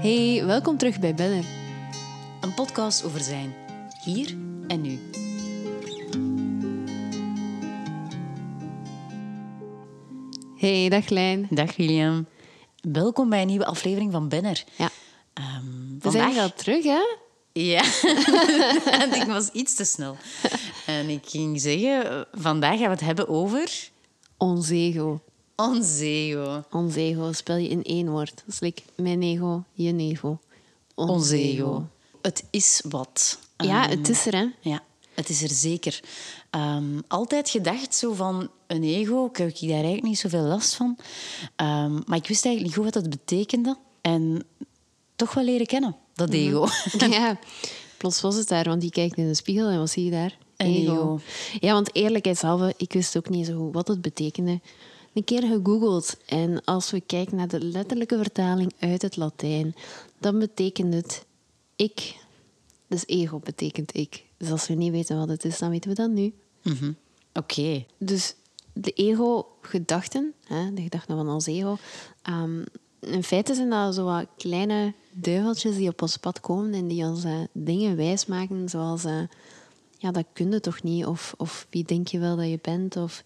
Hey, welkom terug bij Benner. Een podcast over zijn. Hier en nu. Hey, dag Lijn. Dag William. Welkom bij een nieuwe aflevering van Benner. Ja, Ehm, we zijn al terug, hè? Ja, en ik was iets te snel. En ik ging zeggen, vandaag gaan we het hebben over Ons ego. Ons ego. Ons ego spel je in één woord. Dat is like mijn ego, je ego. Ons ego. Het is wat. Ja, Ehm, het is er, hè? Ja, het is er zeker. Ehm, altijd gedacht zo van een ego, ik heb daar eigenlijk niet zoveel last van. Ehm, maar ik wist eigenlijk niet goed wat dat betekende. En toch wel leren kennen, dat ego. ja, plots was het daar, want die kijkt in de spiegel en wat zie je daar? Een ego. Ja, want eerlijkheidshalve, ik wist ook niet zo goed wat het betekende. Een keer gegoogeld en als we kijken naar de letterlijke vertaling uit het Latijn, dan betekent het ik. Dus ego betekent ik. Dus als we niet weten wat het is, dan weten we dat nu. Mhm. Oké. Dus de ego-gedachten, de gedachten van ons ego, ehm, in feite zijn dat zo wat kleine duiveltjes die op ons pad komen en die ons eh, dingen wijsmaken, zoals eh, ja, dat kun je toch niet, of, of wie denk je wel dat je bent, of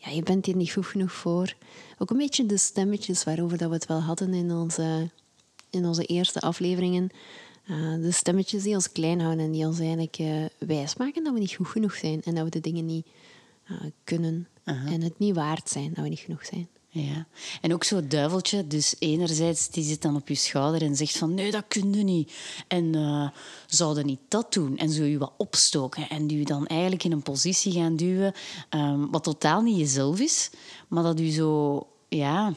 ja, je bent hier niet goed genoeg voor. Ook een beetje de stemmetjes waarover dat we het wel hadden in onze, in onze eerste afleveringen. Eh, de stemmetjes die ons klein houden en die ons eigenlijk eh, wijsmaken dat we niet goed genoeg zijn en dat we de dingen niet eh, kunnen en het niet waard zijn dat we niet genoeg zijn. Ja. En ook zo'n duiveltje, dus enerzijds die zit dan op je schouder en zegt van nee, dat kun je niet. En eh zouden niet dat doen. En zo je wat opstoken en die je dan eigenlijk in een positie gaan duwen ehm, wat totaal niet jezelf is, maar dat u zo, ja,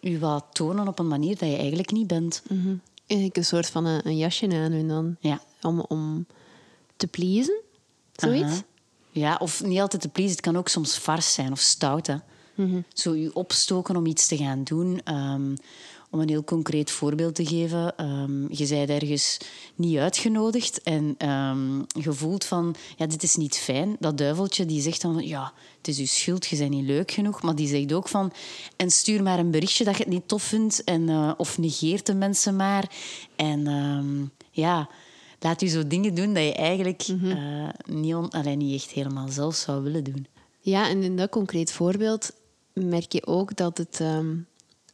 u wat tonen op een manier dat je eigenlijk niet bent. Eigenlijk een soort van een, een jasje aan en dan Ja. om, om te pleasen, zoiets. Ja, of niet altijd te pleasen. Het kan ook soms vars zijn of stout. Hè. Zo je opstoken om iets te gaan doen. Ehm, om een heel concreet voorbeeld te geven. ehm, je bent ergens niet uitgenodigd en ehm, je voelt van, ja, dit is niet fijn. Dat duiveltje die zegt dan van, ja, het is uw schuld, je bent niet leuk genoeg. Maar die zegt ook van, en stuur maar een berichtje dat je het niet tof vindt. En, eh, of negeert de mensen maar. En ja, laat u zo dingen doen dat je eigenlijk eh, niet, on- allee, niet echt helemaal zelf zou willen doen. Ja, en in dat concreet voorbeeld merk je ook dat het, ehm,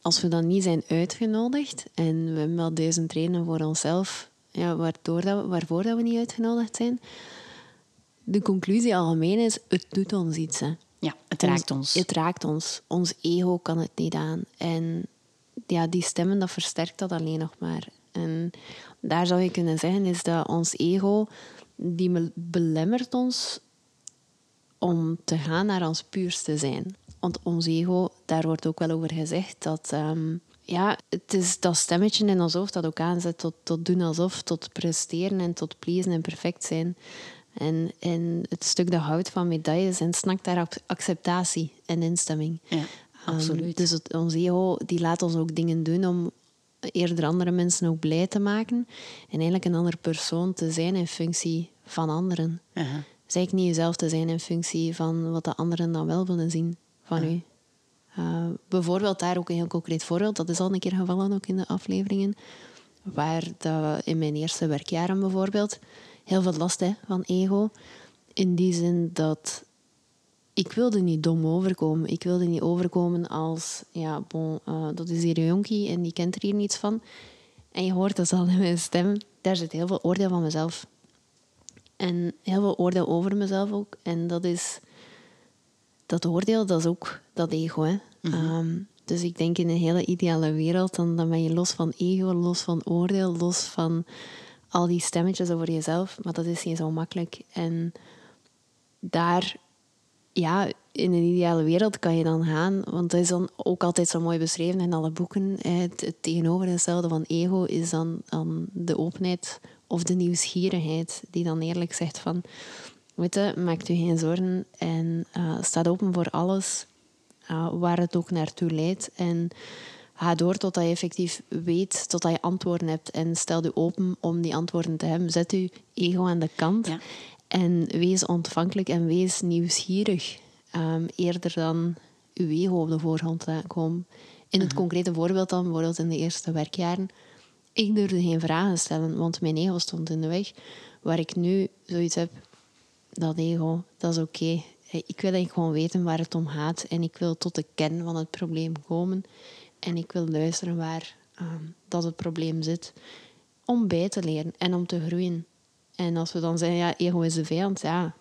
als we dan niet zijn uitgenodigd en we hebben wel duizend redenen voor onszelf, ja, waardoor dat waarvoor dat we niet uitgenodigd zijn, de conclusie algemeen is, het doet ons iets. Hè. Ja, het raakt ons. Het raakt ons. Ons ego kan het niet aan. En ja, die stemmen, dat versterkt dat alleen nog maar. En daar zou je kunnen zeggen, is dat ons ego, die me- belemmert ons om te gaan naar ons puurste zijn. Want ons ego, daar wordt ook wel over gezegd dat... ehm, ja, het is dat stemmetje in ons hoofd dat ook aanzet tot, tot doen alsof, tot presteren en tot pleasen en perfect zijn. En, en het stuk dat houdt van medailles en snakt naar ac- acceptatie en instemming. Ja, Ehm, absoluut. dus het, ons ego die laat ons ook dingen doen om eerder andere mensen ook blij te maken. En eigenlijk een andere persoon te zijn in functie van anderen. Aha. Dus eigenlijk niet jezelf te zijn in functie van wat de anderen dan wel willen zien van u. Uh, bijvoorbeeld daar ook een heel concreet voorbeeld. Dat is al een keer gevallen ook in de afleveringen. Waar dat in mijn eerste werkjaren bijvoorbeeld heel veel last hè, van ego. In die zin dat ik wilde niet dom overkomen. Ik wilde niet overkomen als, ja, bon, eh, dat is hier een jonkie en die kent er hier niets van. En je hoort dat al in mijn stem. Daar zit heel veel oordeel van mezelf. En heel veel oordeel over mezelf ook. En dat is... Dat oordeel, dat is ook dat ego, hè. Ehm, dus ik denk in een hele ideale wereld, dan, dan ben je los van ego, los van oordeel, los van al die stemmetjes over jezelf. Maar dat is niet zo makkelijk. En daar, ja, in een ideale wereld kan je dan gaan. Want dat is dan ook altijd zo mooi beschreven in alle boeken. Het, het tegenovergestelde van ego is dan, dan de openheid of de nieuwsgierigheid. Die dan eerlijk zegt van... Weet je, maak u geen zorgen en eh staat open voor alles eh, waar het ook naartoe leidt. En ga door totdat je effectief weet, totdat je antwoorden hebt. En stel je open om die antwoorden te hebben. Zet je ego aan de kant Ja. en wees ontvankelijk en wees nieuwsgierig. Ehm, eerder dan uw ego op de voorgrond laten komen. In het concrete voorbeeld dan, bijvoorbeeld in de eerste werkjaren, Ik durfde geen vragen stellen, want mijn ego stond in de weg. Waar ik nu zoiets heb, dat ego, dat is oké. Ik wil eigenlijk gewoon weten waar het om gaat. En ik wil tot de kern van het probleem komen. En ik wil luisteren waar ehm, dat het probleem zit. Om bij te leren en om te groeien. En als we dan zeggen, ja, ego is de vijand. Ja,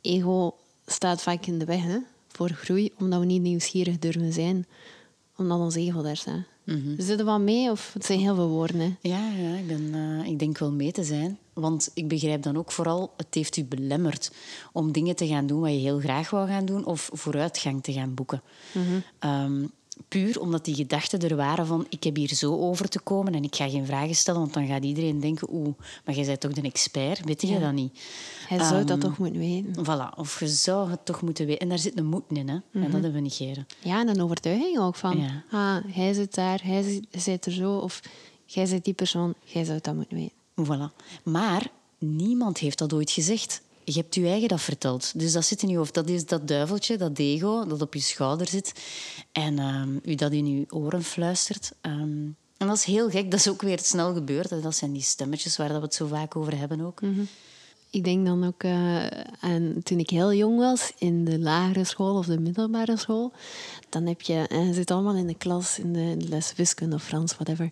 ego staat vaak in de weg hè, voor groei. Omdat we niet nieuwsgierig durven zijn. Omdat ons ego daar staat. Mm Zit er wat mee of het zijn heel veel woorden? Hè? Ja, ja ik, ben, uh, ik denk wel mee te zijn. Want ik begrijp dan ook vooral, het heeft u belemmerd om dingen te gaan doen wat je heel graag wou gaan doen of vooruitgang te gaan boeken. Mm puur omdat die gedachten er waren van ik heb hier zo over te komen en ik ga geen vragen stellen, want dan gaat iedereen denken, oeh, maar jij bent toch de expert, weet je dat niet? Hij zou dat ehm, toch moeten weten. Voilà, of je zou het toch moeten weten. En daar zit een moed in, hè? en dat mhm. hebben we negeren. Ja, en een overtuiging ook van, ah, hij zit daar, hij zit er zo, of jij zit die persoon, jij zou dat moeten weten. Voilà. Maar niemand heeft dat ooit gezegd je hebt je eigen dat verteld. Dus dat zit in je hoofd. Dat is dat duiveltje, dat ego, dat op je schouder zit. En um, u dat in je oren fluistert. Ehm, en dat is heel gek. Dat is ook weer snel gebeurd. Dat zijn die stemmetjes waar we het zo vaak over hebben ook. Mhm. Ik denk dan ook uh, aan toen ik heel jong was, in de lagere school of de middelbare school. Dan heb je, en je zit allemaal in de klas, in de les wiskunde of Frans, whatever.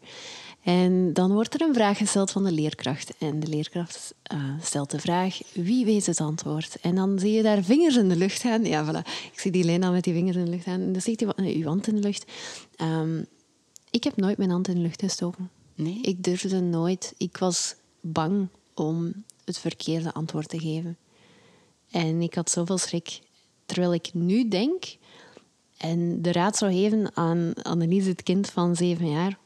En dan wordt er een vraag gesteld van de leerkracht. En de leerkracht uh, stelt de vraag, wie weet het antwoord? En dan zie je daar vingers in de lucht gaan. Ja, voilà. Ik zie die Lena met die vingers in de lucht gaan. En dan ziet hij uw hand in de lucht. Um, ik heb nooit mijn hand in de lucht gestoken. Nee? Ik durfde nooit. Ik was bang om het verkeerde antwoord te geven. En ik had zoveel schrik. Terwijl ik nu denk en de raad zou geven aan Annelies, het kind van zeven jaar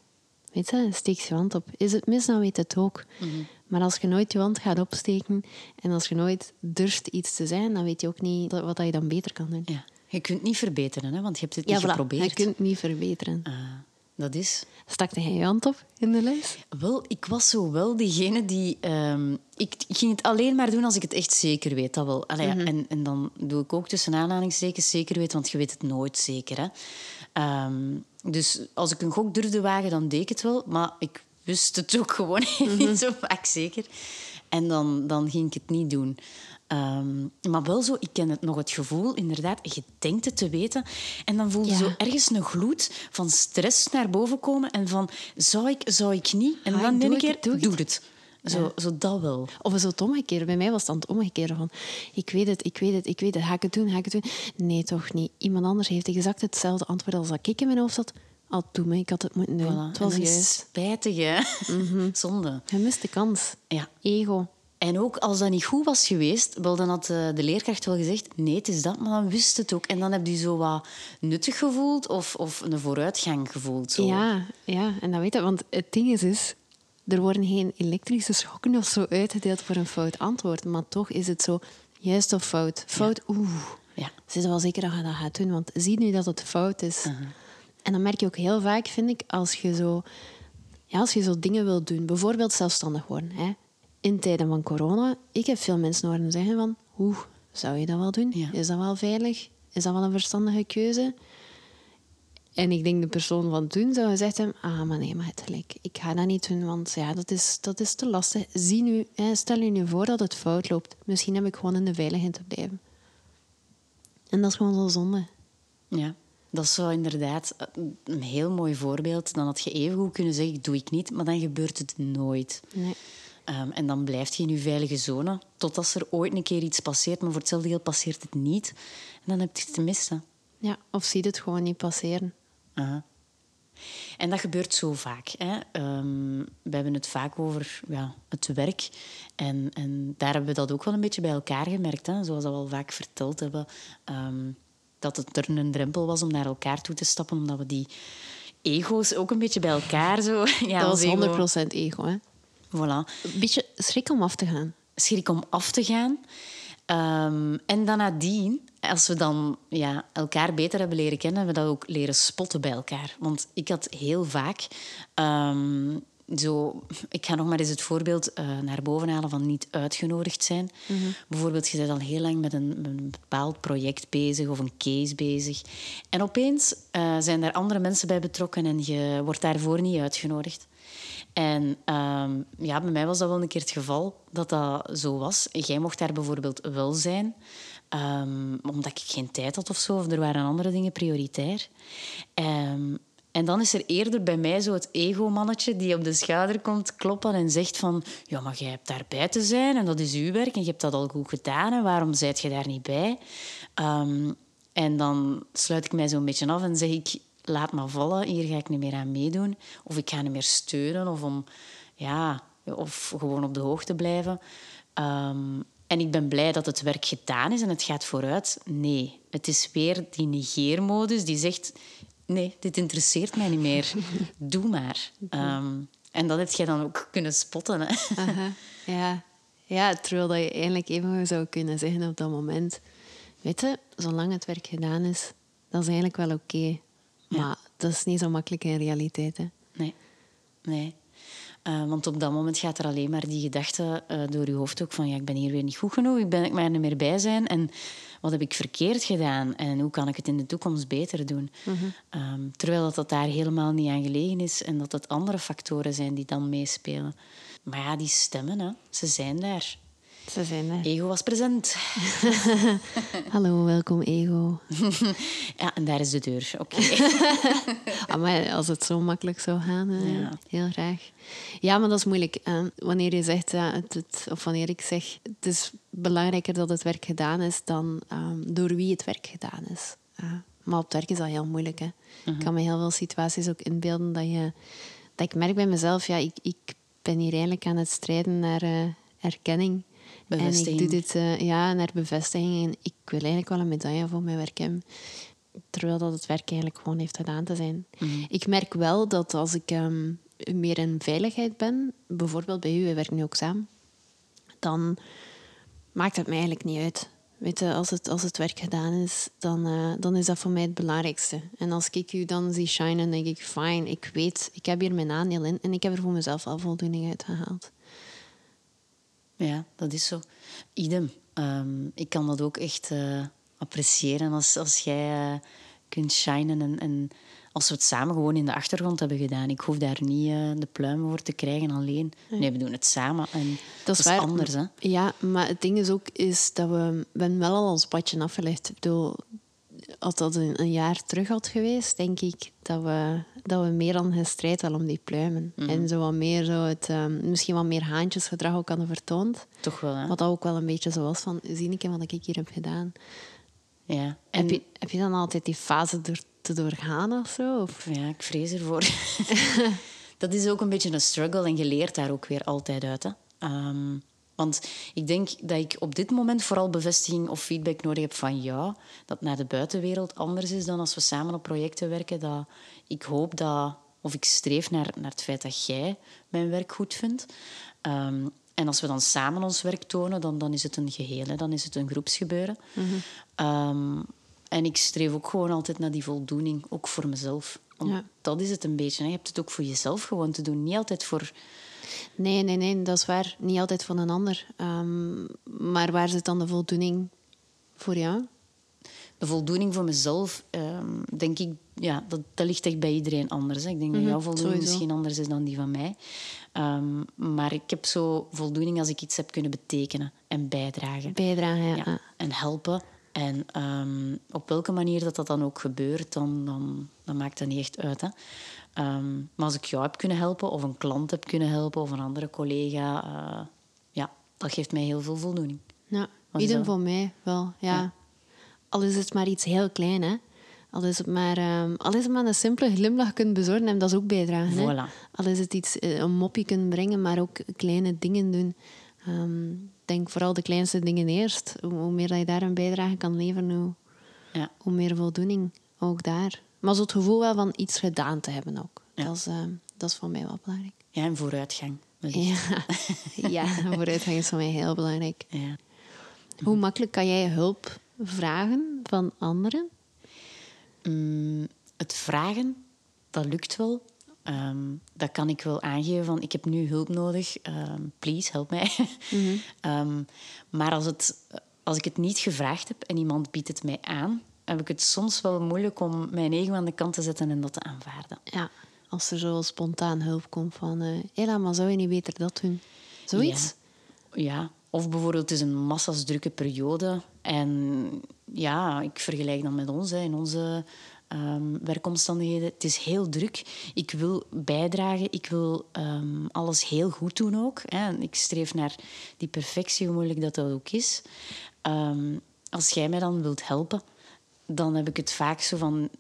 Weet je, steek je hand op. Is het mis, dan weet het ook. Mhm. Maar als je nooit je hand gaat opsteken en als je nooit durft iets te zijn, dan weet je ook niet wat je dan beter kan doen. Ja. Je kunt niet verbeteren, hè? want je hebt het niet geprobeerd. Je kunt niet verbeteren. Uh, dat is... Stakte jij je hand op in de les? Wel, ik was zo wel diegene die... Um, ik ging het alleen maar doen als ik het echt zeker weet. Dat wel. Allee, mhm. en, en dan doe ik ook tussen aanhalingstekens zeker weet, want je weet het nooit zeker. Hè? Um, dus als ik een gok durfde wagen, dan deed ik het wel. Maar ik wist het ook gewoon niet mhm. zo vaak zeker. En dan, dan ging ik het niet doen. Ehm, maar wel zo, ik ken het nog het gevoel, inderdaad, je denkt het te weten. En dan voel je zo ergens een gloed van stress naar boven komen. En van, zou ik, zou ik niet? En dan denk ik, doe, doe het. Zo, zo dat wel. Of zo het omgekeerde. Bij mij was het dan het omgekeerde van... Ik weet het, ik weet het, ik weet het. Ga ik het doen, ga ik het doen? Nee, toch niet. Iemand anders heeft exact hetzelfde antwoord als dat ik in mijn hoofd had. Al toen ik had het moeten doen. Het was juist. Spijtig, hè? Mhm. Zonde. Je mist de kans. Ja. Ego. En ook als dat niet goed was geweest, wel, dan had de leerkracht wel gezegd: nee, het is dat, maar dan wist het ook. En dan heb je zo wat nuttig gevoeld of, of een vooruitgang gevoeld. Zo. Ja, ja, en dat weet je, want het ding is, is er worden geen elektrische schokken of zo uitgedeeld voor een fout antwoord. Maar toch is het zo, juist of fout. Fout, ja. oeh. Ja. Ze is wel zeker dat je dat gaat doen, want zie nu dat het fout is. Uh -huh. En dan merk je ook heel vaak, vind ik, als je zo, ja, als je zo dingen wilt doen. Bijvoorbeeld zelfstandig worden. Hè. In tijden van corona, ik heb veel mensen horen zeggen van... Hoe zou je dat wel doen? Is dat wel veilig? Is dat wel een verstandige keuze? En ik denk de persoon van toen zou gezegd hebben... Ah, maar nee, maar het gelijk. Ik ga dat niet doen, want ja, dat is, dat is te lastig. Zie nu, hè, stel je nu voor dat het fout loopt. Misschien heb ik gewoon in de veiligheid te blijven. En dat is gewoon zo zonde. Ja, dat is zo inderdaad een heel mooi voorbeeld. Dan had je even goed kunnen zeggen, doe ik niet. Maar dan gebeurt het nooit. Nee. Um, en dan blijft je in je veilige zone. Totdat er ooit een keer iets passeert. Maar voor hetzelfde geld passeert het niet. En dan heb je het te missen. Ja, of zie je het gewoon niet passeren. En dat gebeurt zo vaak. Hè. Um, we hebben het vaak over ja, het werk. En, en daar hebben we dat ook wel een beetje bij elkaar gemerkt. Hè. Zoals we al vaak verteld hebben. Um, dat het er een drempel was om naar elkaar toe te stappen. Omdat we die ego's ook een beetje bij elkaar zo... Ja, dat was 100% ego, hè? Voilà. Een beetje schrik om af te gaan. Schrik om af te gaan. Um, en dan nadien, als we dan ja, elkaar beter hebben leren kennen, hebben we dat ook leren spotten bij elkaar. Want ik had heel vaak... Um, zo, ik ga nog maar eens het voorbeeld uh, naar boven halen van niet uitgenodigd zijn. Bijvoorbeeld, je bent al heel lang met een, een, bepaald project bezig of een case bezig. En opeens uh, zijn er andere mensen bij betrokken en je wordt daarvoor niet uitgenodigd. En um, ja, bij mij was dat wel een keer het geval dat dat zo was. Jij mocht daar bijvoorbeeld wel zijn, um, omdat ik geen tijd had of zo, of er waren andere dingen prioritair. Um, en dan is er eerder bij mij zo het ego-mannetje die op de schouder komt kloppen en zegt van... Ja, maar jij hebt daarbij te zijn en dat is uw werk en je hebt dat al goed gedaan en waarom zijt je daar niet bij? Um, en dan sluit ik mij zo'n beetje af en zeg ik... Laat maar vallen, hier ga ik niet meer aan meedoen. Of ik ga niet meer steunen of, om, ja, of gewoon op de hoogte blijven. En ik ben blij dat het werk gedaan is en het gaat vooruit. Nee, het is weer die negeermodus die zegt nee, dit interesseert mij niet meer. Doe maar. Ehm, en dat heb jij dan ook kunnen spotten. Hè? Aha, ja. ja, terwijl dat je eigenlijk even zou kunnen zeggen op dat moment... Weet je, zolang het werk gedaan is, dat is eigenlijk wel oké. Maar dat is niet zo makkelijk in realiteit. Hè? Nee. Nee. Uh, want op dat moment gaat er alleen maar die gedachte uh, door je hoofd ook van ja, ik ben hier weer niet goed genoeg, ik ben ik maar niet meer bij zijn. En wat heb ik verkeerd gedaan en hoe kan ik het in de toekomst beter doen? Mm um, terwijl dat, dat daar helemaal niet aan gelegen is en dat het andere factoren zijn die dan meespelen. Maar ja, die stemmen, hè, ze zijn daar. Ze zijn er. Ego was present. Hallo, welkom Ego. ja, en daar is de deur. Oké. Maar als het zo makkelijk zou gaan, ja. heel graag. Ja, maar dat is moeilijk. wanneer je zegt, ja, het, of wanneer ik zeg, het is belangrijker dat het werk gedaan is dan um, door wie het werk gedaan is. maar op het werk is dat heel moeilijk. Hè. Ik kan me heel veel situaties ook inbeelden dat, je, dat ik merk bij mezelf, ja, ik, ik ben hier eigenlijk aan het strijden naar uh, erkenning. En ik doe dit uh, ja, naar bevestiging. En ik wil eigenlijk wel een medaille voor mijn werk hebben. Terwijl dat het werk eigenlijk gewoon heeft gedaan te zijn. Mhm. Ik merk wel dat als ik ehm, meer in veiligheid ben, bijvoorbeeld bij u, we werken nu ook samen, dan maakt het mij eigenlijk niet uit. Weet je, als het, als het werk gedaan is, dan, uh, dan is dat voor mij het belangrijkste. En als ik u dan zie shinen, denk ik, fijn, ik weet, ik heb hier mijn aandeel in en ik heb er voor mezelf al voldoening uit gehaald. Ja, dat is zo. Idem. Um, ik kan dat ook echt uh, appreciëren als, als jij uh, kunt shinen. En, en, als we het samen gewoon in de achtergrond hebben gedaan. Ik hoef daar niet uh, de pluimen voor te krijgen alleen. Nee, we doen het samen. En dat is, dat is anders. Hè? Ja, maar het ding is ook is dat we, we hebben wel al ons padje afgelegd. Ik bedoel, als dat een, jaar terug had geweest, denk ik dat we, dat we meer dan gestrijd hadden om die pluimen. Mhm. En zo wat meer zo het, um, misschien wat meer haantjesgedrag ook hadden vertoond. Toch wel, hè? Wat dat ook wel een beetje zo was van, zie ik wat ik hier heb gedaan. Ja. En... Heb, je, heb je dan altijd die fase door, te doorgaan of zo? Of? Ja, ik vrees ervoor. dat is ook een beetje een struggle en je leert daar ook weer altijd uit. Hè? Um, want ik denk dat ik op dit moment vooral bevestiging of feedback nodig heb van ja, dat naar de buitenwereld anders is dan als we samen op projecten werken. Dat ik hoop dat, of ik streef naar, naar het feit dat jij mijn werk goed vindt. Um, en als we dan samen ons werk tonen, dan, dan is het een geheel, hè? dan is het een groepsgebeuren. Mm um, en ik streef ook gewoon altijd naar die voldoening, ook voor mezelf. Want dat is het een beetje. Hè? Je hebt het ook voor jezelf gewoon te doen, niet altijd voor Nee, nee, nee, dat is waar. Niet altijd van een ander. Um, maar waar zit dan de voldoening voor jou? De voldoening voor mezelf, um, denk ik, ja, dat, dat ligt echt bij iedereen anders. Hè. Ik denk dat mhm, jouw voldoening misschien anders is dan die van mij. Um, maar ik heb zo voldoening als ik iets heb kunnen betekenen en bijdragen. Bijdragen, ja. ja en helpen. En op welke manier dat, dat dan ook gebeurt, dan, dan, dan maakt dat niet echt uit. Hè. Ehm, maar als ik jou heb kunnen helpen, of een klant heb kunnen helpen, of een andere collega, uh, ja, dat geeft mij heel veel voldoening. Ja, idem voor mij wel, ja. Al is het maar iets heel klein, hè. Al is het maar, um, al is het maar een simpele glimlach kunnen bezorgen en dat is ook bijdragen. Voilà. Al is het iets, eh, een mopje kunnen brengen, maar ook kleine dingen doen. Um, denk vooral de kleinste dingen eerst. Hoe, meer dat je daar een bijdrage kan leveren, hoe, ja. hoe meer voldoening ook daar. Maar zo het gevoel wel van iets gedaan te hebben ook. Dat, is, uh, dat is voor mij wel belangrijk. Ja, en vooruitgang. Ja. ja, vooruitgang is voor mij heel belangrijk. Ja. Hoe makkelijk kan jij hulp vragen van anderen? Mm, het vragen, dat lukt wel. Ehm, dat kan ik wel aangeven van ik heb nu hulp nodig, ehm, please help mij. Ehm, maar als, het, als ik het niet gevraagd heb en iemand biedt het mij aan, heb ik het soms wel moeilijk om mijn ego aan de kant te zetten en dat te aanvaarden. Ja, als er zo spontaan hulp komt van... Uh, Ella, maar zou je niet beter dat doen? Zoiets? Ja. ja. Of bijvoorbeeld, het is een massas drukke periode. En ja, ik vergelijk dan met ons, hè, in onze um, werkomstandigheden. Het is heel druk. Ik wil bijdragen. Ik wil um, alles heel goed doen ook. Hè. Ik streef naar die perfectie, hoe moeilijk dat, dat ook is. Um, als jij mij dan wilt helpen, dan heb ik het vaak zo van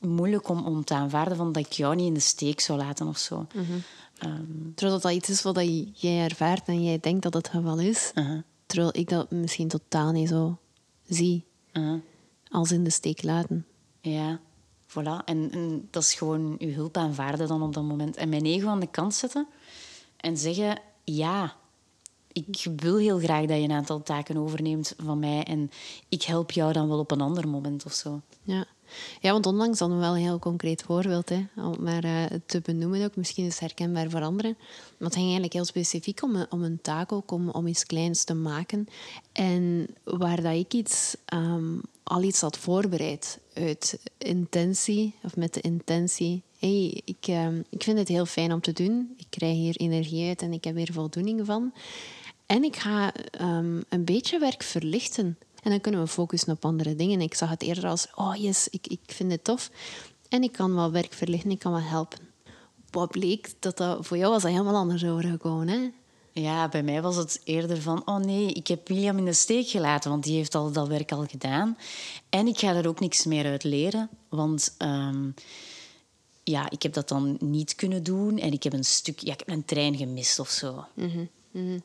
moeilijk om, om te aanvaarden van dat ik jou niet in de steek zou laten of zo. Mm -hmm. terwijl dat iets is wat jij ervaart en jij denkt dat het geval is. Uh -huh. Terwijl ik dat misschien totaal niet zo zie. Uh -huh. Als in de steek laten. Ja, voilà. En, en, dat is gewoon uw hulp aanvaarden dan op dat moment. En mijn ego aan de kant zetten en zeggen... Ja, ik wil heel graag dat je een aantal taken overneemt van mij en ik help jou dan wel op een ander moment of zo. Ja. Ja, want onlangs dan wel een heel concreet voorbeeld, hè, om maar uh, te benoemen ook. Misschien is het herkenbaar voor anderen. Maar het ging eigenlijk heel specifiek om een, om een taak ook, om, om iets kleins te maken. En waar dat ik iets, um, al iets had voorbereid uit intentie, of met de intentie... hey, ik, um, ik vind het heel fijn om te doen. Ik krijg hier energie uit en ik heb hier voldoening van. En ik ga um, een beetje werk verlichten. En dan kunnen we focussen op andere dingen. Ik zag het eerder als, oh yes, ik, ik vind het tof. En ik kan wel werk verlichten, ik kan wel helpen. Wat bleek, dat dat voor jou was dat helemaal anders overgekomen, hè? Ja, bij mij was het eerder van, oh nee, ik heb William in de steek gelaten, want die heeft al dat werk al gedaan. En ik ga er ook niks meer uit leren, want um, ja, ik heb dat dan niet kunnen doen en ik heb een stuk, ja, ik heb een trein gemist of zo. Mm -hmm. Mm -hmm.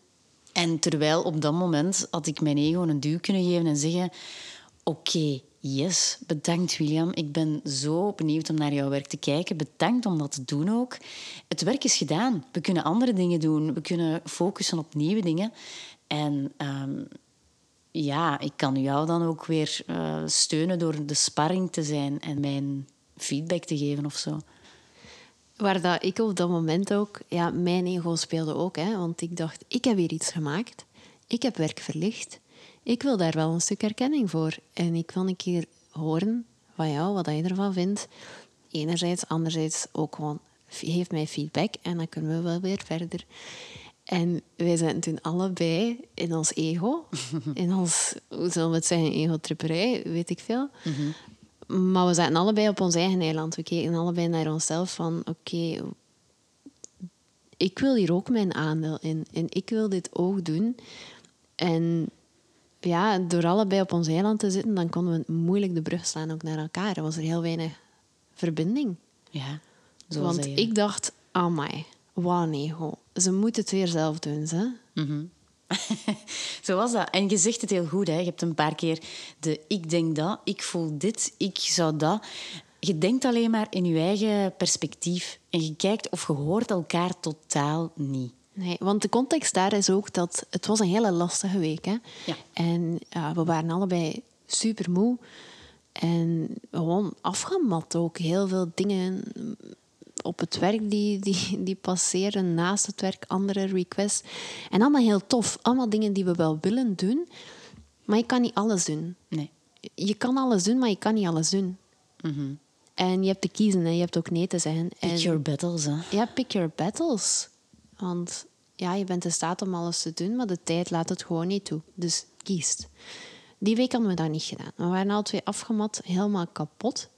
En terwijl op dat moment had ik mijn ego een duw kunnen geven en zeggen: Oké, yes, bedankt William. Ik ben zo benieuwd om naar jouw werk te kijken. Bedankt om dat te doen ook. Het werk is gedaan. We kunnen andere dingen doen. We kunnen focussen op nieuwe dingen. En um, ja, ik kan jou dan ook weer uh, steunen door de sparring te zijn en mijn feedback te geven of zo. Waar dat ik op dat moment ook... Ja, mijn ego speelde ook. Hè, want ik dacht, ik heb hier iets gemaakt. Ik heb werk verlicht. Ik wil daar wel een stuk erkenning voor. En ik wil een keer horen van jou, wat je ervan vindt. Enerzijds, anderzijds ook gewoon... Geef mij feedback en dan kunnen we wel weer verder. En wij zijn toen allebei in ons ego, in ons, hoe zullen we het zeggen, ego-tripperij, weet ik veel. Mm maar we zaten allebei op ons eigen eiland. We keken allebei naar onszelf van... Oké, ik wil hier ook mijn aandeel in. En ik wil dit ook doen. En ja, door allebei op ons eiland te zitten... dan konden we moeilijk de brug slaan ook naar elkaar. Er was er heel weinig verbinding. Ja, Want ik dacht, amai, wauw nee, Ze moeten het weer zelf doen, ze. Mm Zo was dat. En je zegt het heel goed. Hè. Je hebt een paar keer de ik denk dat, ik voel dit, ik zou dat. Je denkt alleen maar in je eigen perspectief. En je kijkt of je hoort elkaar totaal niet. Nee, want de context daar is ook dat het was een hele lastige week. Hè? Ja. En we waren allebei super moe. En gewoon afgemat ook. Heel veel dingen op het werk die, die, die passeren, naast het werk andere requests. En allemaal heel tof. Allemaal dingen die we wel willen doen, maar je kan niet alles doen. Nee. Je kan alles doen, maar je kan niet alles doen. Mm En je hebt te kiezen en je hebt ook nee te zeggen. Pick your battles, hè? Ja, pick your battles. Want ja, je bent in staat om alles te doen, maar de tijd laat het gewoon niet toe. Dus kiest. Die week hadden we dat niet gedaan. We waren al twee afgemat, helemaal kapot.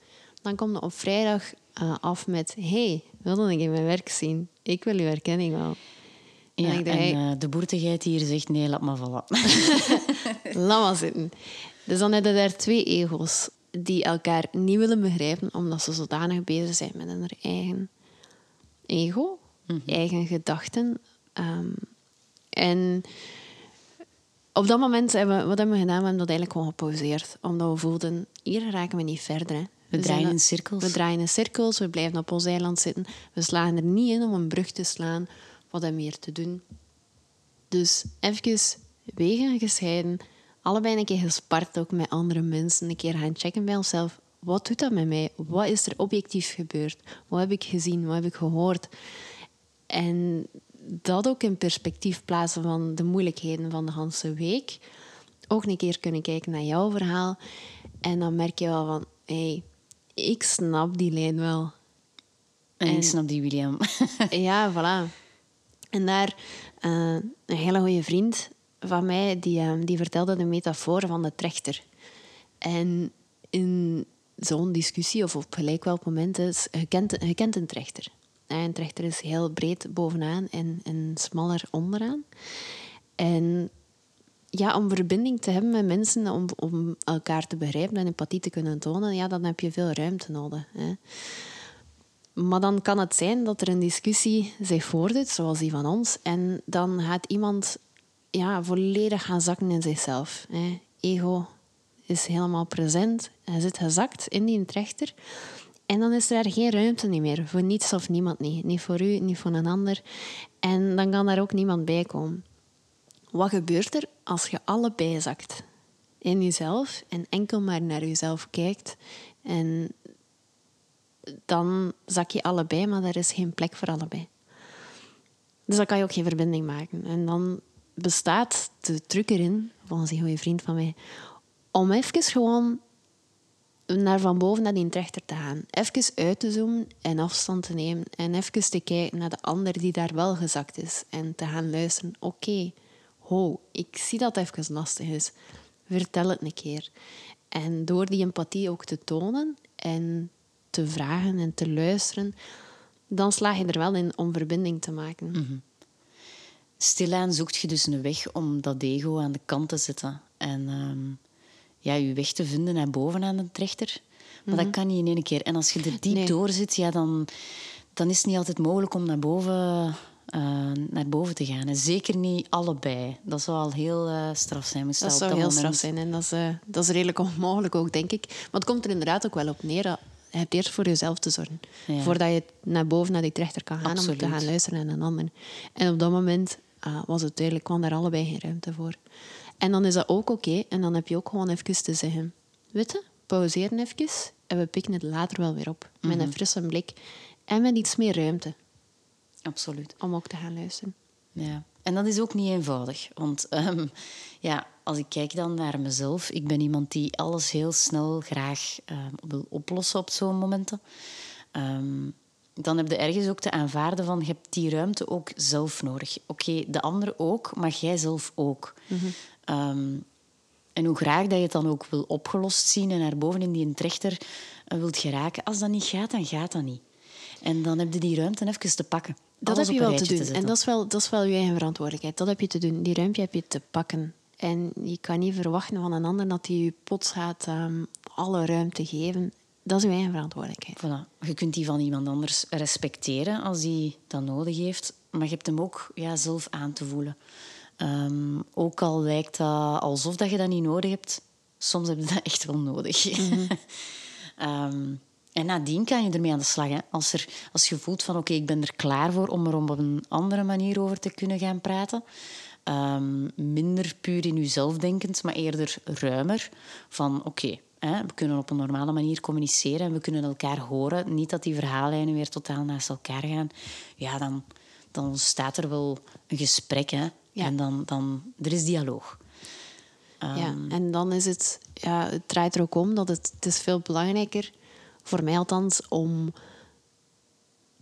Dan komt op vrijdag uh, af met... hey, wilde ik in mijn werk zien? Ik wil uw erkenning wel. Ja, en, en uh, de boertigheid hier zegt nee, laat maar vallen. laat maar zitten. Dus dan hebben er twee ego's die elkaar niet willen begrijpen omdat ze zodanig bezig zijn met hun eigen ego, mm -hmm. eigen gedachten. Um, en op dat moment hebben we, wat hebben we gedaan? We hebben dat eigenlijk gewoon gepauzeerd. Omdat we voelden, hier raken we niet verder. Hè. We, draaien in cirkels. We draaien in cirkels, we blijven op ons eiland zitten. We slagen er niet in om een brug te slaan. Wat we hier te doen? Dus even wegen gescheiden. Allebei een keer gespart ook met andere mensen. Een keer gaan checken bij onszelf. wat doet dat met mij? Wat is er objectief gebeurd? Wat heb ik gezien? Wat heb ik gehoord? En dat ook in perspectief plaatsen van de moeilijkheden van de hele week. Ook een keer kunnen kijken naar jouw verhaal. En dan merk je wel van, hé, hey, ik snap die lijn wel. En, en ik snap die William. ja, voilà. En daar, uh, een hele goede vriend van mij, die, uh, die vertelde de metafoor van de trechter. En in zo'n discussie, of op gelijk welk moment, is, je, kent, je kent een trechter. Een trechter is heel breed bovenaan en, en smaller onderaan. En ja, om verbinding te hebben met mensen, om, om elkaar te begrijpen en empathie te kunnen tonen, ja, dan heb je veel ruimte nodig. Hè. Maar dan kan het zijn dat er een discussie zich voordoet, zoals die van ons, en dan gaat iemand ja, volledig gaan zakken in zichzelf. Hè. Ego is helemaal present, hij zit gezakt in die trechter. En dan is er geen ruimte meer voor niets of niemand. Niet, niet voor u, niet voor een ander. En dan kan daar ook niemand bij komen. Wat gebeurt er als je allebei zakt? In jezelf en enkel maar naar jezelf kijkt. En dan zak je allebei, maar er is geen plek voor allebei. Dus dan kan je ook geen verbinding maken. En dan bestaat de truc erin, volgens een goede vriend van mij, om even gewoon naar van boven naar die trechter te gaan. Even uit te zoomen en afstand te nemen. En even te kijken naar de ander die daar wel gezakt is. En te gaan luisteren. Oké, ho, ik zie dat het even lastig is. Vertel het een keer. En door die empathie ook te tonen en te vragen en te luisteren, dan slaag je er wel in om verbinding te maken. Mm Stilaan zoekt je dus een weg om dat ego aan de kant te zetten. En ehm, ja, je weg te vinden naar boven aan de trechter. Maar dat mhm. kan niet in één keer. En als je er diep nee. door zit, ja, dan, dan is het niet altijd mogelijk om naar boven, uh, naar boven te gaan. En zeker niet allebei. Dat zou al heel uh, straf zijn. Dat zou heel moment... straf zijn. En dat is, uh, dat is redelijk onmogelijk ook, denk ik. Maar het komt er inderdaad ook wel op neer. Je hebt eerst voor jezelf te zorgen. Ja. Voordat je naar boven naar die trechter kan gaan Absoluut. om te gaan luisteren naar een ander. En op dat moment was het duidelijk, kwam daar allebei geen ruimte voor. En dan is dat ook oké. En dan heb je ook gewoon even te zeggen... Weet je, pauzeren even en we pikken het later wel weer op. Met een mhm. frisse blik en met iets meer ruimte. Absoluut. Om ook te gaan luisteren. Ja. En dat is ook niet eenvoudig. Want um, ja, als ik kijk dan naar mezelf, ik ben iemand die alles heel snel graag um, wil oplossen op zo'n momenten. Um, dan heb je ergens ook te aanvaarden van je hebt die ruimte ook zelf nodig. Oké, de ander ook, maar jij zelf ook. Mhm. Ehm, en hoe graag dat je het dan ook wil opgelost zien en naar boven in die trechter uh, wilt geraken, als dat niet gaat, dan gaat dat niet. En dan heb je die ruimte even te pakken. Dat heb je wel te doen. en dat is, wel, dat is wel je eigen verantwoordelijkheid. Dat heb je te doen. Die ruimte heb je te pakken. En je kan niet verwachten van een ander dat hij je plots gaat um, alle ruimte geven. Dat is je eigen verantwoordelijkheid. Voilà. Je kunt die van iemand anders respecteren als die dat nodig heeft. Maar je hebt hem ook ja, zelf aan te voelen. Um, ook al lijkt dat alsof dat je dat niet nodig hebt, soms heb je dat echt wel nodig. Mm um, en nadien kan je ermee aan de slag. Hè. Als, er, als je voelt van oké, ik ben er klaar voor om er op een andere manier over te kunnen gaan praten. Um, minder puur in jezelf denkend, maar eerder ruimer. Van oké, okay, we kunnen op een normale manier communiceren en we kunnen elkaar horen. Niet dat die verhaallijnen weer totaal naast elkaar gaan. Ja, dan, dan ontstaat er wel een gesprek. Hè. Ja. En dan, dan, er is dialoog. Um, ja, ehm, en dan is het, ja, het draait er ook om dat het, het is veel belangrijker, voor mij althans, om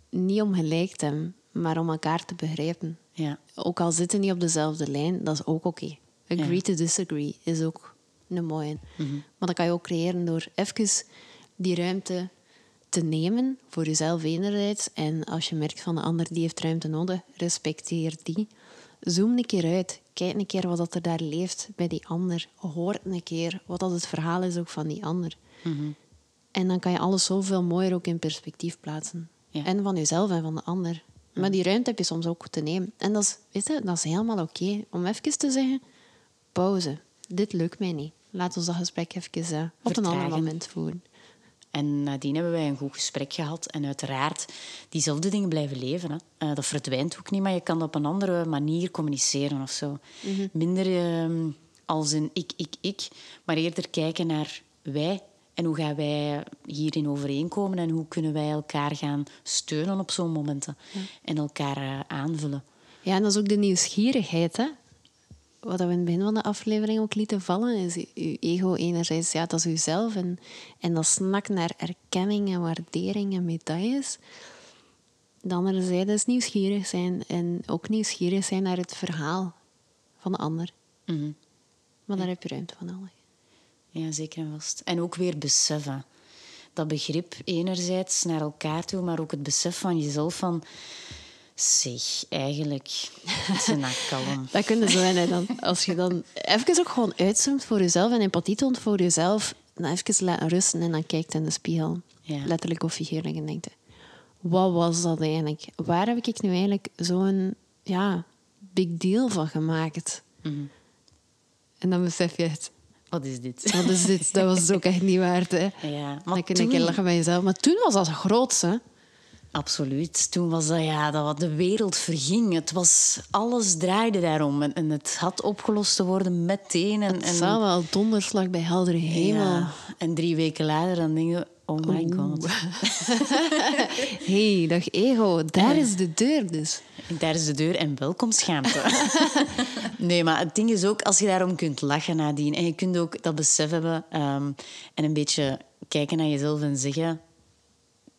niet om gelijk te hebben, maar om elkaar te begrijpen. Ja. Ook al zitten niet op dezelfde lijn, dat is ook oké. Agree to disagree is ook een mooie. Mm Maar dat kan je ook creëren door even die ruimte te nemen voor jezelf enerzijds. En als je merkt van de ander die heeft ruimte nodig, respecteer die zoom een keer uit. Kijk een keer wat er daar leeft bij die ander. Hoor een keer wat dat het verhaal is ook van die ander. Mhm. En dan kan je alles zoveel mooier ook in perspectief plaatsen. En van jezelf en van de ander. Maar die ruimte heb je soms ook te nemen. En dat is, weet je, dat is helemaal oké. Om even te zeggen, pauze. Dit lukt mij niet. Laat ons dat gesprek even uh, op een ander moment voeren. En nadien hebben wij een goed gesprek gehad. En uiteraard, diezelfde dingen blijven leven. Hè. Uh, dat verdwijnt ook niet, maar je kan op een andere manier communiceren of zo. Mhm. Minder uh, als een ik, ik, ik, maar eerder kijken naar wij En hoe gaan wij hierin overeenkomen en hoe kunnen wij elkaar gaan steunen op zo'n momenten en elkaar eh, aanvullen. Ja, en dat is ook de nieuwsgierigheid, hè? Wat we in het begin van de aflevering ook lieten vallen, is je ego enerzijds, ja, dat is uzelf. En, en dat snakt naar erkenning en waardering en medailles. De andere zijde is nieuwsgierig zijn. En ook nieuwsgierig zijn naar het verhaal van de ander. Mhm. Maar daar heb je ruimte van nodig. Ja, zeker en vast. En ook weer beseffen. Dat begrip enerzijds naar elkaar toe, maar ook het besef van jezelf van... Zeg, eigenlijk, ze kalm. Dat kun je zo zijn. Hè, dan, als je dan even ook gewoon uitzoomt voor jezelf en empathie toont voor jezelf, dan even laten rusten en dan kijkt in de spiegel. Ja. Letterlijk of figuurlijk en denkt, wat was dat eigenlijk? Waar heb ik nu eigenlijk zo'n ja, big deal van gemaakt? Mhm. En dan besef je het. Wat is dit? Wat is dit? Dat was ook echt niet waard. Hè? Ja, maar Dan kun je een toen- keer lachen bij jezelf. Maar toen was dat het grootste. Absoluut. Toen was dat, ja, dat wat de wereld verging. Het was, alles draaide daarom. En, en het had opgelost te worden meteen. En, Het en, zou wel donderslag bij heldere hemel. ja, en drie weken later dan denk je, oh my god. hey, dag ego, daar is de deur dus. Daar is de deur en welkom schaamte. nee, maar het ding is ook, als je daarom kunt lachen nadien... en je kunt ook dat besef hebben ehm, en een beetje kijken naar jezelf en zeggen...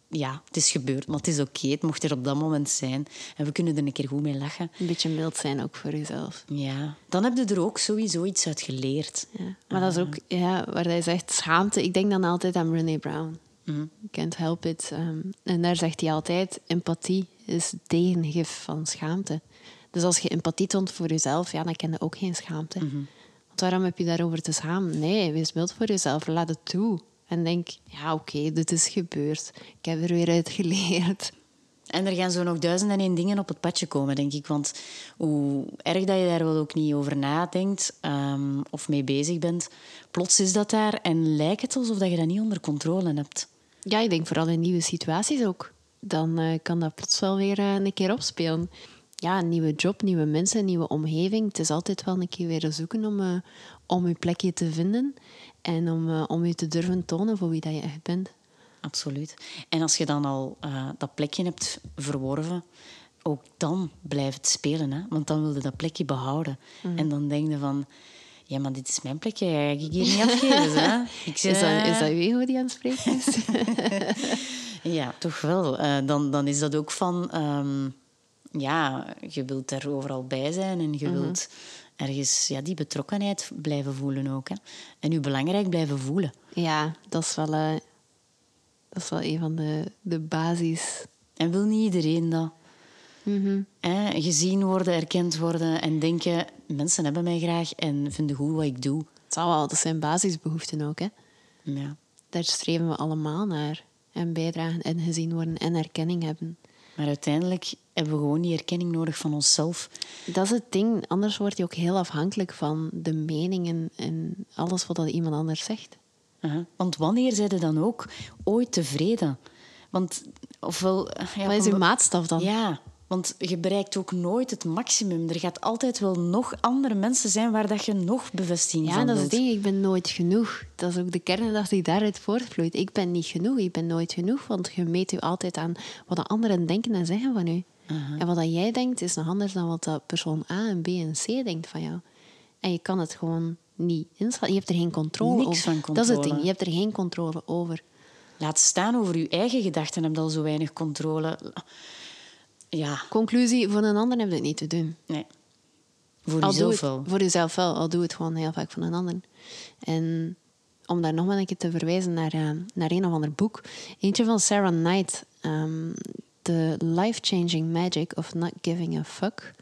Ja, het is gebeurd, maar het is oké. Het mocht er op dat moment zijn. En we kunnen er een keer goed mee lachen. Een beetje mild zijn ook voor jezelf. Ja, dan heb je er ook sowieso iets uit geleerd. Ja. Maar dat is ook ja, waar hij zegt schaamte. Ik denk dan altijd aan Brené Brown. Can't help it. Ehm, en daar zegt hij altijd: empathie is het tegengif van schaamte. Dus als je empathie toont voor jezelf, ja, dan ken je ook geen schaamte. Want waarom heb je daarover te schamen? Nee, wees mild voor jezelf. Laat het toe. En denk: ja, oké, dit is gebeurd. Ik heb er weer uit geleerd. En er gaan zo nog duizend en één dingen op het padje komen, denk ik. Want hoe erg dat je daar wel ook niet over nadenkt ehm, of mee bezig bent, plots is dat daar en lijkt het alsof dat je dat niet onder controle hebt. Ja, ik denk vooral in nieuwe situaties ook. Dan eh, kan dat plots wel weer eh, een keer opspelen. Ja, een nieuwe job, nieuwe mensen, nieuwe omgeving. Het is altijd wel een keer weer zoeken om, eh, om je plekje te vinden. En om, om je te durven tonen voor wie dat je echt bent. Absoluut. En als je dan al dat plekje hebt verworven, ook dan blijft het spelen. Hè? Want dan wil je dat plekje behouden. En dan denk je van... Ja, maar dit is mijn plekje. Ja, ik hier niet afgeven. Hè? Ik, Is dat, is dat ego die aan het spreken is? Ja, toch wel. Eh, dan, dan is dat ook van... ehm, ja, je wilt er overal bij zijn en je wilt ergens ja, die betrokkenheid blijven voelen ook. Hè? En je belangrijk blijven voelen. ja, dat is wel, eh, dat is wel een van de, de basis. En wil niet iedereen dat? Hè? Gezien worden, erkend worden en denken... Mensen hebben mij graag en vinden goed wat ik doe. Het zal wel, dat zijn basisbehoeften ook. Hè? Ja. Daar streven we allemaal naar. En bijdragen en gezien worden en erkenning hebben. Maar uiteindelijk hebben we gewoon die erkenning nodig van onszelf. Dat is het ding. Anders word je ook heel afhankelijk van de meningen en alles wat dat iemand anders zegt. Want wanneer zijn je dan ook ooit tevreden? Want, ofwel... Ja, Wat is uw maatstaf dan? Ja, want je bereikt ook nooit het maximum. Er gaat altijd wel nog andere mensen zijn waar dat je nog bevestiging Ja, van dat is het ding. Ik ben nooit genoeg. Dat is ook de kerngedachte die daaruit voortvloeit. Ik ben niet genoeg. Ik ben nooit genoeg. Want je meet je altijd aan wat de anderen denken en zeggen van u. En wat dat jij denkt is nog anders dan wat dat persoon A en B en C denkt van jou. En je kan het gewoon niet inschatten. Je hebt er geen controle Niks over. van Dat is het controle. ding. Je hebt er geen controle over. Laat staan over je eigen gedachten, heb je al zo weinig controle. Ja, Conclusie, voor een ander heb je het niet te doen. nee. Voor jezelf wel. Voor jezelf wel, al doe het gewoon heel vaak van een ander. En om daar nog maar een keer te verwijzen naar, eh, naar een of ander boek. Eentje van Sarah Knight. ehm, The Life-Changing Magic of Not Giving a Fuck.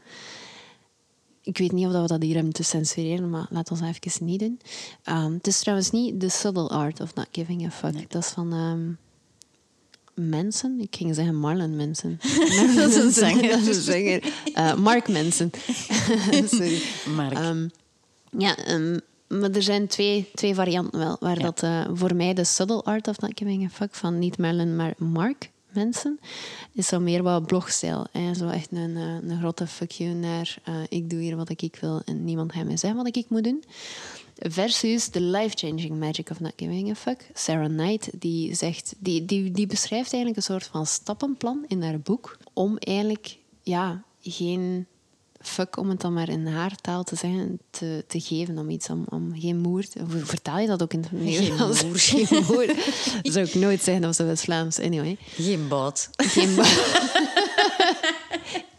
Ik weet niet of we dat hier hebben te censureren, maar laten we dat even niet doen. Ehm, het is trouwens niet The Subtle Art of Not Giving a Fuck. Dat is van ehm, Manson. Ik ging zeggen Marlon Manson. Dat is een zanger. Dat is een zanger. Eh, Mark Manson. Sorry. Mark. Ehm, ja, ehm, maar er zijn twee, twee varianten wel. Waar Ja. dat eh, voor mij de subtle art of not giving a fuck van niet Merlin, maar Mark Manson is zo meer wat blogstijl. Hè? Zo echt een, eh, een grote fuck you naar eh, ik doe hier wat ik wil en niemand gaat mij zeggen wat ik moet doen. Versus The Life-Changing Magic of Not Giving a Fuck. Sarah Knight die zegt, die, die, die beschrijft eigenlijk een soort van stappenplan in haar boek om eigenlijk ja, geen fuck, om het dan maar in haar taal te zeggen, te, te geven om iets, om, om geen moer... Hoe vertaal je dat ook in het Nederlands? moer. Geen moer. Dat zou ik nooit zeggen op zo'n Vlaams. Anyway. Geen boot. Geen ba-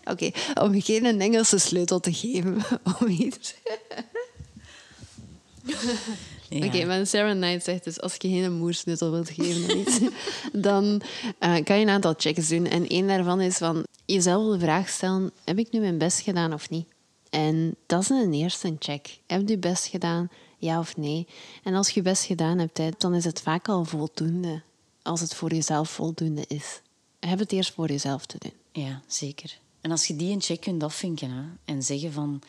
Oké, om geen een Engelse sleutel te geven om iets. Ja. Oké, maar Sarah Knight zegt dus, als je geen moersleutel wilt geven iets, dan eh, kan je een aantal checks doen. En één daarvan is van jezelf de vraag stellen, heb ik nu mijn best gedaan of niet? En dat is een eerste check. Heb je je best gedaan, ja of nee? En als je je best gedaan hebt, dan is het vaak al voldoende. Als het voor jezelf voldoende is. Heb het eerst voor jezelf te doen. Ja, zeker. En als je die een check kunt afvinken hè, en zeggen van...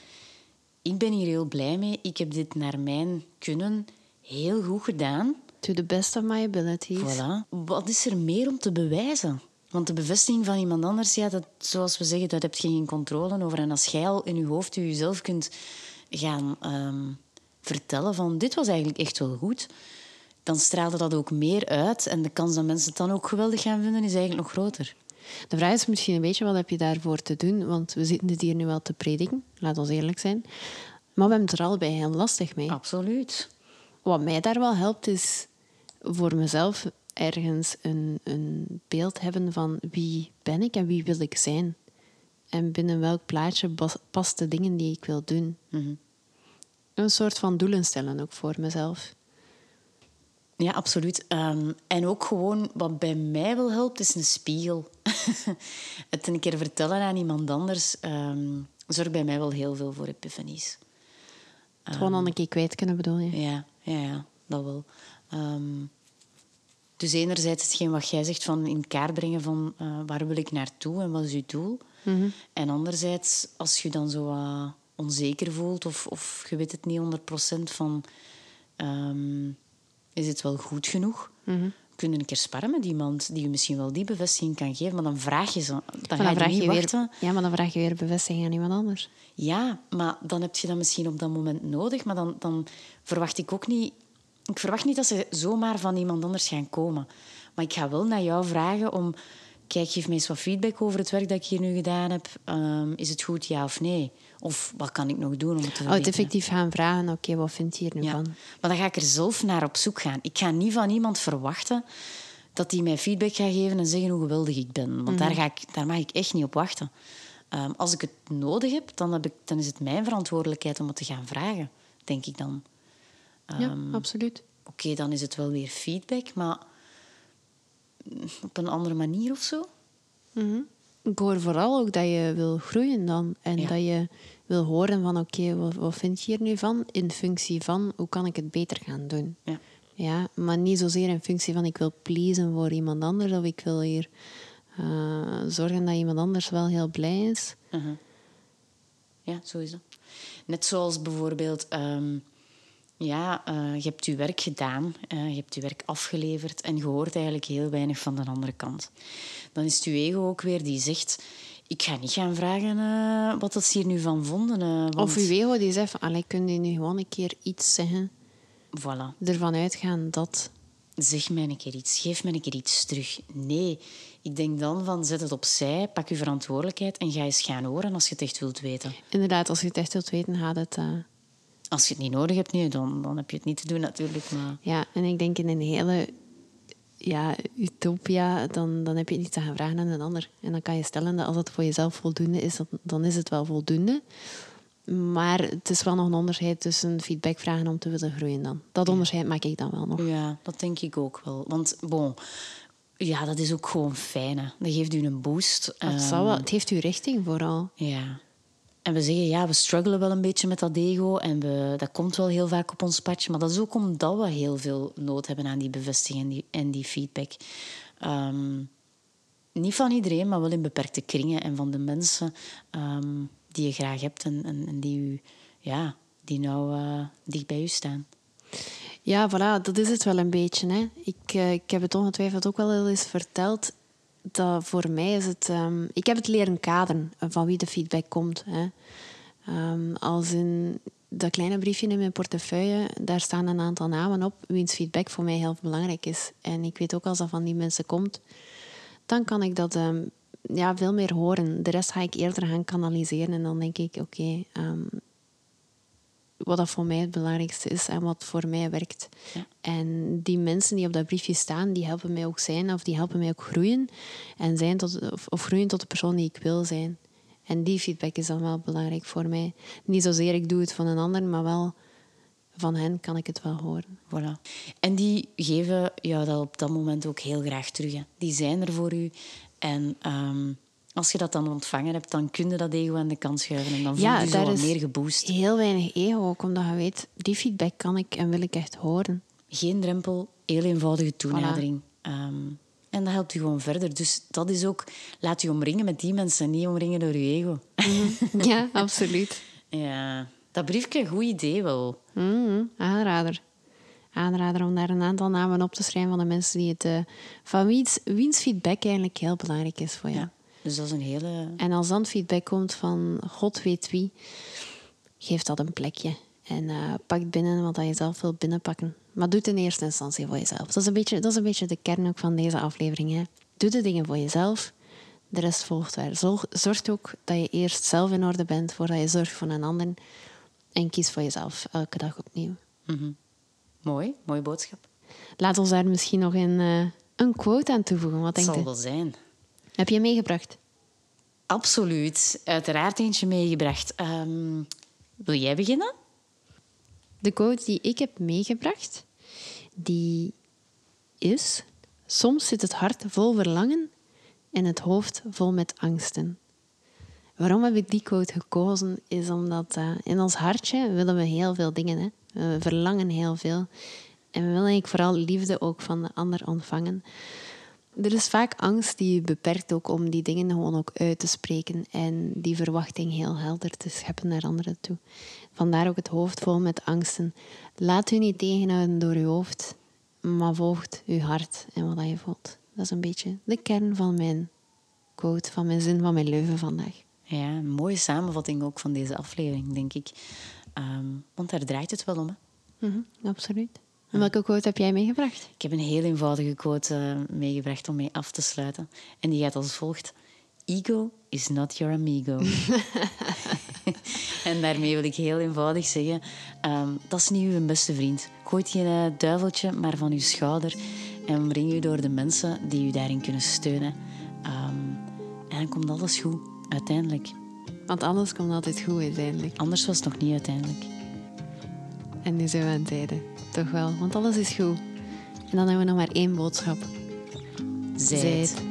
Ik ben hier heel blij mee. Ik heb dit naar mijn kunnen heel goed gedaan. To the best of my abilities. Voilà. Wat is er meer om te bewijzen? Want de bevestiging van iemand anders, ja, dat, zoals we zeggen, dat heb je geen controle over. En als jij al in je hoofd jezelf kunt gaan ehm, vertellen van dit was eigenlijk echt wel goed, dan straalde dat ook meer uit. En de kans dat mensen het dan ook geweldig gaan vinden, is eigenlijk nog groter. De vraag is misschien een beetje, wat heb je daarvoor te doen? Want we zitten dit hier nu wel te prediken, laat ons eerlijk zijn. Maar we hebben het er allebei heel lastig mee. Absoluut. Wat mij daar wel helpt, is voor mezelf ergens een, een beeld hebben van wie ben ik en wie wil ik zijn. En binnen welk plaatje past de dingen die ik wil doen. Een soort van doelen stellen ook voor mezelf. Ja, absoluut. Ehm, en ook gewoon, wat bij mij wel helpt, is een spiegel. het een keer vertellen aan iemand anders ehm, zorgt bij mij wel heel veel voor epiphanies. Het gewoon dan een keer kwijt kunnen bedoel je. Ja, ja, ja dat wel. Ehm, dus enerzijds hetgeen wat jij zegt van in kaart brengen van eh, waar wil ik naartoe en wat is uw doel. En anderzijds, als je dan zo wat onzeker voelt of, of je weet het niet 100% van ehm, is het wel goed genoeg, kun je een keer sparren met iemand die je misschien wel die bevestiging kan geven, maar dan vraag je ze. Dan Maar ga je, weer, ja, maar dan vraag je weer bevestiging aan iemand anders. Ja, maar dan heb je dat misschien op dat moment nodig. Maar dan, dan verwacht ik ook niet... Ik verwacht niet dat ze zomaar van iemand anders gaan komen. Maar ik ga wel naar jou vragen om... Kijk, geef me eens wat feedback over het werk dat ik hier nu gedaan heb. Ehm, is het goed, ja of nee? Of wat kan ik nog doen om het te Oh, het verbeteren? effectief gaan vragen, oké, wat vind je hier nu Ja. van? Maar dan ga ik er zelf naar op zoek gaan. Ik ga niet van iemand verwachten dat die mij feedback gaat geven en zeggen hoe geweldig ik ben. Want daar, ga ik, daar mag ik echt niet op wachten. Ehm, als ik het nodig heb dan, heb ik, dan is het mijn verantwoordelijkheid om het te gaan vragen, denk ik dan. ja, Ehm, absoluut. Oké, dan is het wel weer feedback, maar op een andere manier of zo. Mhm. Ik hoor vooral ook dat je wil groeien dan. En Ja. dat je wil horen van, oké, wat, wat vind je hier nu van? In functie van, hoe kan ik het beter gaan doen? Ja. Ja, maar niet zozeer in functie van, ik wil pleasen voor iemand anders. Of ik wil hier eh, zorgen dat iemand anders wel heel blij is. Mhm. Ja, zo is dat. Net zoals bijvoorbeeld, ehm, ja, eh, je hebt je werk gedaan, eh, je hebt je werk afgeleverd en je hoort eigenlijk heel weinig van de andere kant. Dan is het je ego ook weer die zegt, ik ga niet gaan vragen eh, wat dat ze hier nu van vonden. eh, want... Of uw ego die zegt van, allee, kun je nu gewoon een keer iets zeggen? Voilà. Ervan uitgaan dat... Zeg mij een keer iets, geef mij een keer iets terug. Nee, ik denk dan van zet het opzij, pak je verantwoordelijkheid en ga eens gaan horen als je het echt wilt weten. Inderdaad, als je het echt wilt weten, gaat het... eh, Als je het niet nodig hebt, nee, dan, dan heb je het niet te doen natuurlijk. Maar Ja, en ik denk in een hele ja, utopia, dan, dan heb je niet te gaan vragen aan een ander. En dan kan je stellen dat als het voor jezelf voldoende is, dan, dan is het wel voldoende. Maar het is wel nog een onderscheid tussen feedback vragen om te willen groeien dan. Dat onderscheid maak ik dan wel nog. Ja, dat denk ik ook wel. Want, bon, ja, dat is ook gewoon fijn. Hè. Dat geeft u een boost. Het, zal wel, het geeft u richting vooral. Ja. En we zeggen, ja, we struggelen wel een beetje met dat ego. En we, dat komt wel heel vaak op ons padje. Maar dat is ook omdat we heel veel nood hebben aan die bevestiging en die, en die feedback. Ehm, niet van iedereen, maar wel in beperkte kringen. En van de mensen ehm, die je graag hebt en, en, die, u, ja, die nou eh, dicht bij u staan. Ja, voilà, dat is het wel een beetje. Hè. Ik, eh, ik heb het ongetwijfeld ook wel eens verteld. Voor mij is het... ehm, ik heb het leren kaderen van wie de feedback komt. Hè. Ehm, als in... dat kleine briefje in mijn portefeuille, daar staan een aantal namen op wiens feedback voor mij heel belangrijk is. En ik weet ook als dat van die mensen komt, dan kan ik dat ehm, ja, veel meer horen. De rest ga ik eerder gaan kanaliseren en dan denk ik, oké, wat dat voor mij het belangrijkste is en wat voor mij werkt. Ja. En die mensen die op dat briefje staan, die helpen mij ook zijn of die helpen mij ook groeien. En zijn tot, of, of groeien tot de persoon die ik wil zijn. En die feedback is dan wel belangrijk voor mij. Niet zozeer ik doe het van een ander, maar wel van hen kan ik het wel horen. Voilà. En die geven jou dat op dat moment ook heel graag terug. Hè. Die zijn er voor u. En um, als je dat dan ontvangen hebt, dan kun je dat ego aan de kant schuiven. En dan voel je je zo wat meer geboost. Heel weinig ego, ook omdat je weet, die feedback kan ik en wil ik echt horen. Geen drempel, heel eenvoudige toenadering. Voilà. Um, en dat helpt je gewoon verder. Dus dat is ook, laat je omringen met die mensen, niet omringen door je ego. Mhm. Ja, absoluut. ja, dat briefje, een goed idee wel. Mm, aanrader. Aanrader om daar een aantal namen op te schrijven van de mensen die het... Uh, van wiens, wiens feedback eigenlijk heel belangrijk is voor jou. Ja, dus dat is een hele... En als dan feedback komt van God weet wie, geef dat een plekje. En uh, pak binnen wat je zelf wilt binnenpakken. Maar doe het in eerste instantie voor jezelf. Dat is een beetje, dat is een beetje de kern ook van deze aflevering. Hè. Doe de dingen voor jezelf. De rest volgt daar. Zorg, zorg ook dat je eerst zelf in orde bent voordat je zorgt voor een ander. En kies voor jezelf elke dag opnieuw. Mm -hmm. Mooi, mooie boodschap. Laat ons daar misschien nog een, uh, een quote aan toevoegen. Wat denk je? zal wel zijn. Heb je meegebracht? Absoluut. Uiteraard eentje meegebracht. Um, wil jij beginnen? De quote die ik heb meegebracht, die is... Soms zit het hart vol verlangen en het hoofd vol met angsten. Waarom heb ik die quote gekozen? Is omdat uh, in ons hartje willen we heel veel dingen. Hè? We verlangen heel veel. En we willen eigenlijk vooral liefde ook van de ander ontvangen. Er is vaak angst die je beperkt ook om die dingen gewoon ook uit te spreken en die verwachting heel helder te scheppen naar anderen toe. Vandaar ook het hoofd vol met angsten. Laat u niet tegenhouden door uw hoofd, maar volgt uw hart en wat je voelt. Dat is een beetje de kern van mijn quote, van mijn zin, van mijn leuven vandaag. Ja, een mooie samenvatting ook van deze aflevering, denk ik. Um, want daar draait het wel om. Hè? Mm -hmm, absoluut. En welke quote heb jij meegebracht? Ik heb een heel eenvoudige quote uh, meegebracht om mee af te sluiten. En die gaat als volgt. Ego is not your amigo. en daarmee wil ik heel eenvoudig zeggen, um, dat is niet uw beste vriend. Gooit geen uh, duiveltje maar van uw schouder en omring u door de mensen die u daarin kunnen steunen. Um, en dan komt alles goed, uiteindelijk. Want anders komt altijd goed, uiteindelijk. Anders was het nog niet uiteindelijk. En nu zijn we aan het einde. Toch wel, want alles is goed. En dan hebben we nog maar één boodschap. Zijt